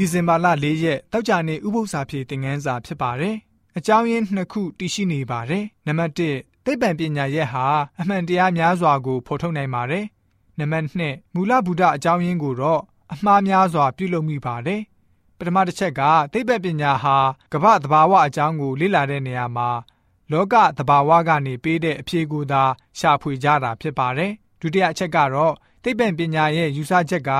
ဒီဇင်ဘာလ၄ရက်တောက်ကြနေဥပု္ပ္ပစာဖြေသင်ခန်းစာဖြစ်ပါတယ်။အကြောင်းရင်းနှစ်ခုတည်ရှိနေပါတယ်။နံပါတ်1သိပ္ပံပညာရက်ဟာအမှန်တရားများစွာကိုဖော်ထုတ်နိုင်ပါတယ်။နံပါတ်2မူလဗုဒ္ဓအကြောင်းရင်းကိုတော့အမှားများစွာပြုလုပ်မိပါတယ်။ပထမတစ်ချက်ကသိပ္ပံပညာဟာကမ္ဘာသဘာဝအကြောင်းကိုလေ့လာတဲ့နေရာမှာလောကသဘာဝကနေပေးတဲ့အဖြေကိုသာရှာဖွေကြတာဖြစ်ပါတယ်။ဒုတိယအချက်ကတော့ သိပ္ပံပညာရဲ့ယူဆချက်က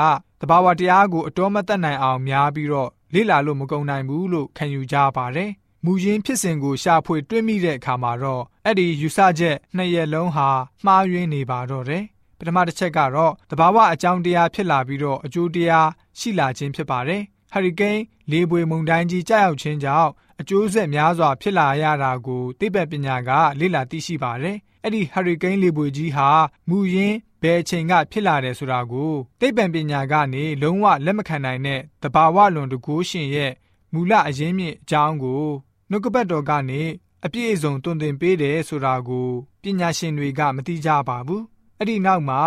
တဘာဝတရားကိုအတော်မတတ်နိုင်အောင်များပြီးတော့လေ့လာလို့မကုန်နိုင်ဘူးလို့ခံယူကြပါတယ်။မူရင်းဖြစ်စဉ်ကိုရှာဖွေတွေ့မိတဲ့အခါမှာတော့အဲ့ဒီယူဆချက်နှစ်ရက်လုံးဟာမှားယွင်းနေပါတော့တယ်။ပထမတစ်ချက်ကတော့တဘာဝအကြောင်းတရားဖြစ်လာပြီးတော့အကျိုးတရားရှိလာခြင်းဖြစ်ပါတယ်။ဟာရီကိန်းလေပွေမုန်တိုင်းကြီးကြောက်ရောက်ခြင်းကြောင့်အကျိုးဆက်များစွာဖြစ်လာရတာကိုသိပ္ပံပညာကလေ့လာသိရှိပါတယ်။အဲ့ဒီဟာရီကိန်းလေပွေကြီးဟာမူရင်း ဘယ်အချိန်ကဖြစ်လာတယ်ဆိုတာကိုသိပ္ပံပညာကနေလုံးဝလက်မခံနိုင်တဲ့တဘာဝလွန်တကူရှင်ရဲ့မူလအရင်းမြစ်အကြောင်းကိုနှုတ်ကပတ်တော်ကနေအပြည့်အစုံတွင်တင်ပေးတယ်ဆိုတာကိုပညာရှင်တွေက မသိကြပါဘူး။အဲ့ဒီနောက်မှာ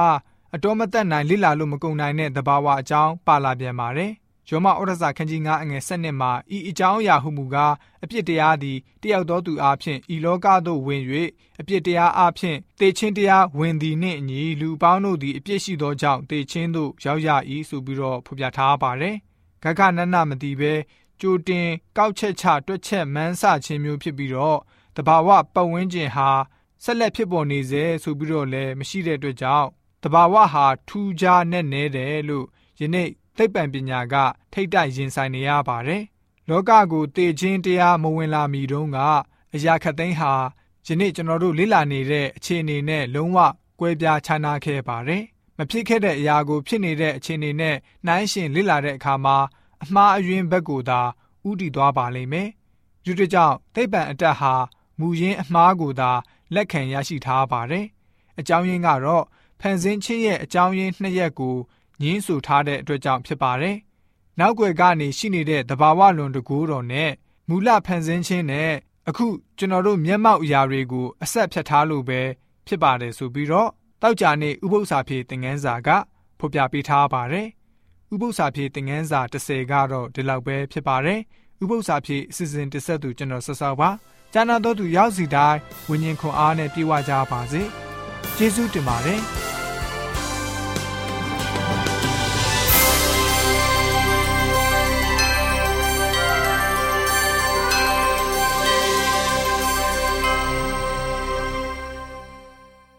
အတော်မသက်နိုင်လိလာလို့မကုန်နိုင်တဲ့တဘာဝအကြောင်းပါလာပြန်ပါတယ် ယောမဩရစာခန်းကြီး9အငယ်7နှစ်မှာဤအကြောင်းအရာဟုမူကားအပြစ်တရားသည်တယောက်သောသူအားဖြင့်ဤလောကသို့ဝင်၍အပြစ်တရားအားဖြင့်တေချင်းတရားဝင်သည်နှင့်အညီလူပေါင်းတို့သည်အပြစ်ရှိသောကြောင့်တေချင်းသို့ရောက်ရ၏ဆိုပြီးတော့ဖော်ပြထားပါတယ်။ဂဂနနမတိပဲကြိုတင်ကောက်ချက်ချတွက်ချက်မန်းဆခြင်းမျိုးဖြစ်ပြီးတော့တဘာဝပတ်ဝန်းကျင်ဟာဆက်လက်ဖြစ်ပေါ်နေစေဆိုပြီးတော့လည်းမရှိတဲ့အတွက်ကြောင့်တဘာဝဟာထူးခြားနဲ့နေတယ်လို့ယနေ့ သိပ္ပံပညာက ထိတ်တိုက်ရင်ဆိုင်နေရပါတယ်။လောကကိုတည်ခြင်းတရားမဝင်လာမီတုန်းကအရာခတ်သိမ်းဟာယနေ့ကျွန်တော်တို့လေ့လာနေတဲ့အခြေအနေနဲ့လုံးဝကွဲပြားခြားနားခဲ့ပါတယ်။မဖြစ်ခဲ့တဲ့အရာကိုဖြစ်နေတဲ့အခြေအနေနဲ့နှိုင်းယှဉ်လေ့လာတဲ့အခါမှာအမှားအယွင်းဘက်ကိုသာဥတည်သွားပါလိမ့်မယ်။ဒီကြောင့်သိပ္ပံအတက်ဟာမူရင်းအမှားကိုသာလက်ခံရရှိထားပါတယ်။အကြောင်းရင်းကတော့ဖန်ဆင်းခြင်းရဲ့အကြောင်းရင်းနှစ်ရက်ကို ညင်းဆူထားတဲ့အတွက်ကြောင့်ဖြစ်ပါတယ်။နောက်ွယ်ကနေရှိနေတဲ့တဘာဝလွန်တကူတော်နဲ့မူလဖန်ဆင်းခြင်းနဲ့အခုကျွန်တော်တို့မျက်မှောက်အရာတွေကိုအဆက်ဖြတ်ထားလို့ပဲဖြစ်ပါတယ်ဆိုပြီးတော့တောက်ကြနေဥပု္ပ္ပစာဖြေသင်ငန်းစာကဖော်ပြပေးထားပါတယ်။ဥပု္ပ္ပစာဖြေသင်ငန်းစာ30ကတော့ဒီလောက်ပဲဖြစ်ပါတယ်။ဥပု္ပ္ပစာဖြေအစီအစဉ်တစ်ဆက်သူကျွန်တော်ဆက်ဆောက်ပါ။ကျမ်းနာတော်သူရောက်စီတိုင်းဝิญဉ်ခွန်အားနဲ့ပြေဝကြပါစေ။ကျေးဇူးတင်ပါတယ်။